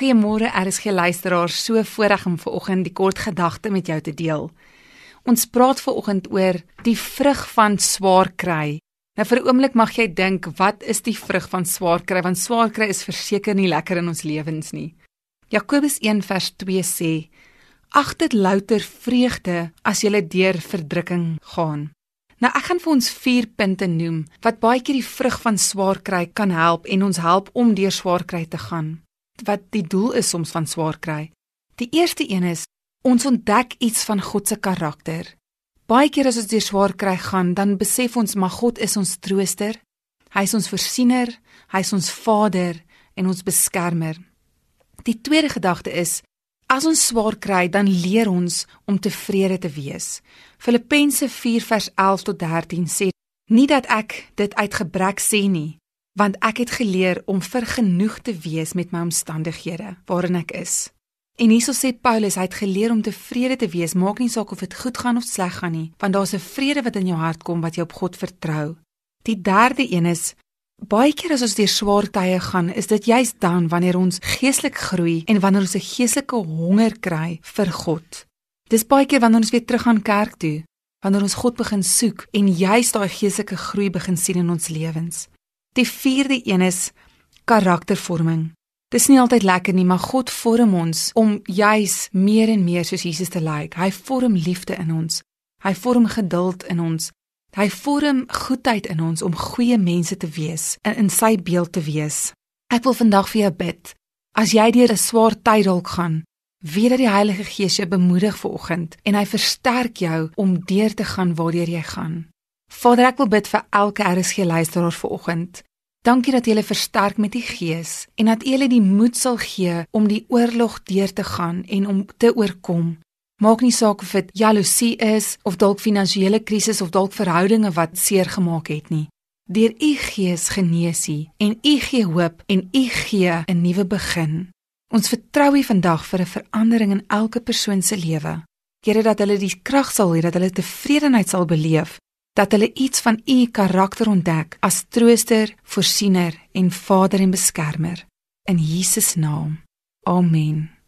Goeiemôre RSG luisteraars, so voorreg om vanoggend die kort gedagte met jou te deel. Ons praat vanoggend oor die vrug van swaar kry. Nou vir 'n oomblik mag jy dink, wat is die vrug van swaar kry? Want swaar kry is verseker nie lekker in ons lewens nie. Jakobus 1 vers 2 sê: "Ag dit louter vreugde as jy deur verdrukking gaan." Nou ek gaan vir ons 4 punte noem wat baie keer die vrug van swaar kry kan help en ons help om deur swaar kry te gaan wat die doel is soms van swaar kry. Die eerste een is ons ontdek iets van God se karakter. Baie keer as ons deur swaar kry gaan, dan besef ons maar God is ons trooster. Hy is ons voorsiener, hy is ons Vader en ons beskermer. Die tweede gedagte is as ons swaar kry, dan leer ons om tevrede te wees. Filippense 4 vers 11 tot 13 sê nie dat ek dit uit gebrek sê nie, want ek het geleer om vergenoeg te wees met my omstandighede waarin ek is. En hierso sê Paulus hy het geleer om tevrede te wees, maak nie saak of dit goed gaan of sleg gaan nie, want daar's 'n vrede wat in jou hart kom wat jy op God vertrou. Die derde een is baie keer as ons deur swaar tye gaan, is dit juist dan wanneer ons geestelik groei en wanneer ons 'n geestelike honger kry vir God. Dis baie keer wanneer ons weer terug aan kerk toe, wanneer ons God begin soek en juist daai geestelike groei begin sien in ons lewens. Die vierde een is karaktervorming. Dis nie altyd lekker nie, maar God vorm ons om juis meer en meer soos Jesus te lyk. Hy vorm liefde in ons. Hy vorm geduld in ons. Hy vorm goedheid in ons om goeie mense te wees en in sy beeld te wees. Ek wil vandag vir jou bid. As jy deur 'n swaar tyd dalk gaan, weet dat die Heilige Gees jou bemoedig vir oggend en hy versterk jou om deur te gaan waardeur jy gaan. Vader, ek wil bid vir elke RSG luisteraar vanoggend. Dankie dat jy hulle versterk met die Gees en dat jy hulle die moed sal gee om die oorlog deur te gaan en om te oorkom. Maak nie saak of dit jaloesie is of dalk finansiële krisis of dalk verhoudinge wat seer gemaak het nie. Deur u Gees genees u en u gee hoop en u gee 'n nuwe begin. Ons vertrou u vandag vir 'n verandering in elke persoon se lewe. Here dat hulle die krag sal hê dat hulle tevredenheid sal beleef dat hulle iets van u karakter ontdek as trooster, voorsiener en vader en beskermer in Jesus naam. Amen.